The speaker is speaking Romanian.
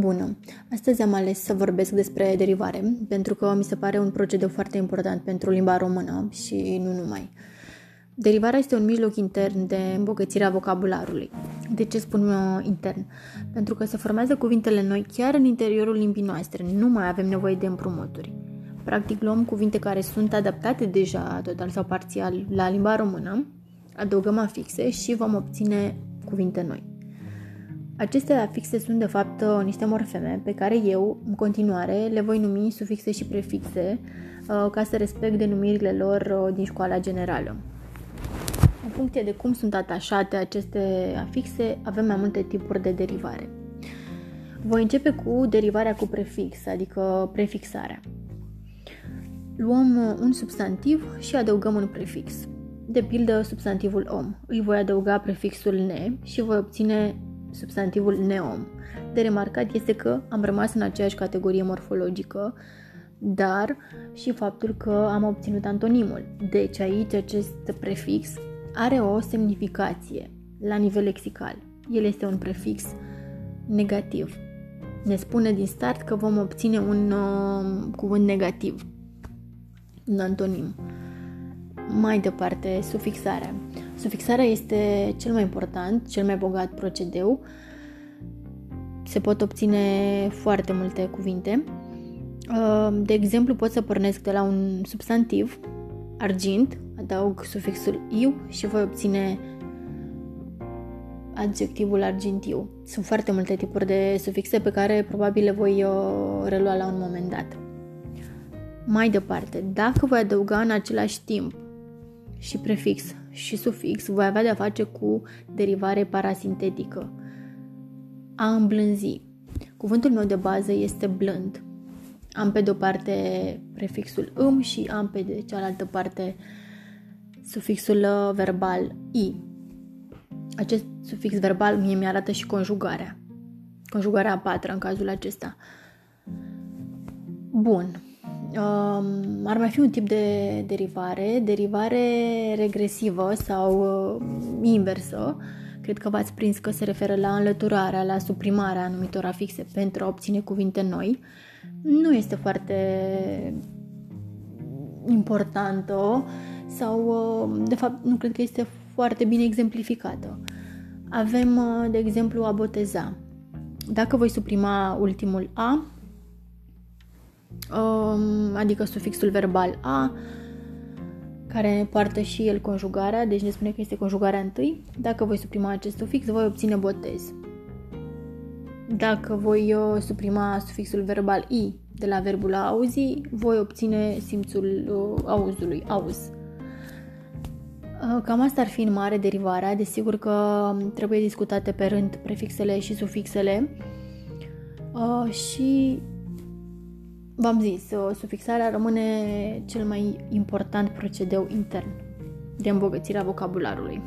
Bună! Astăzi am ales să vorbesc despre derivare, pentru că mi se pare un procedeu foarte important pentru limba română și nu numai. Derivarea este un mijloc intern de îmbogățire a vocabularului. De ce spun uh, intern? Pentru că se formează cuvintele noi chiar în interiorul limbii noastre, nu mai avem nevoie de împrumuturi. Practic luăm cuvinte care sunt adaptate deja total sau parțial la limba română, adăugăm afixe și vom obține cuvinte noi. Aceste afixe sunt de fapt niște morfeme pe care eu, în continuare, le voi numi sufixe și prefixe uh, ca să respect denumirile lor uh, din școala generală. În funcție de cum sunt atașate aceste afixe, avem mai multe tipuri de derivare. Voi începe cu derivarea cu prefix, adică prefixarea. Luăm uh, un substantiv și adăugăm un prefix. De pildă, substantivul om. Îi voi adăuga prefixul ne și voi obține substantivul neom. De remarcat este că am rămas în aceeași categorie morfologică, dar și faptul că am obținut antonimul. Deci aici acest prefix are o semnificație la nivel lexical. El este un prefix negativ. Ne spune din start că vom obține un uh, cuvânt negativ, un antonim. Mai departe, sufixarea. Sufixarea este cel mai important, cel mai bogat procedeu. Se pot obține foarte multe cuvinte. Uh, de exemplu, pot să pornesc de la un substantiv, argint, adaug sufixul iu și voi obține adjectivul argintiu. Sunt foarte multe tipuri de sufixe pe care probabil le voi uh, relua la un moment dat. Mai departe, dacă voi adăuga în același timp și prefix și sufix, voi avea de-a face cu derivare parasintetică. A îmblânzi. Cuvântul meu de bază este blând. Am pe de-o parte prefixul îm și am pe de cealaltă parte sufixul uh, verbal i. Acest sufix verbal mie mi-arată și conjugarea. Conjugarea a patra în cazul acesta. Bun. Um, ar mai fi un tip de derivare, derivare regresivă sau uh, inversă. Cred că v-ați prins că se referă la înlăturarea, la suprimarea anumitor afixe pentru a obține cuvinte noi. Nu este foarte importantă sau, uh, de fapt, nu cred că este foarte bine exemplificată. Avem, uh, de exemplu, a boteza. Dacă voi suprima ultimul a, um, adică sufixul verbal a, care poartă și el conjugarea, deci ne spune că este conjugarea întâi. Dacă voi suprima acest sufix, voi obține botez. Dacă voi uh, suprima sufixul verbal i de la verbul a auzi, voi obține simțul uh, auzului, auz. Uh, cam asta ar fi în mare derivarea, desigur că um, trebuie discutate pe rând prefixele și sufixele uh, și v-am zis, uh, sufixarea rămâne cel mai important procedeu intern de îmbogățire a vocabularului.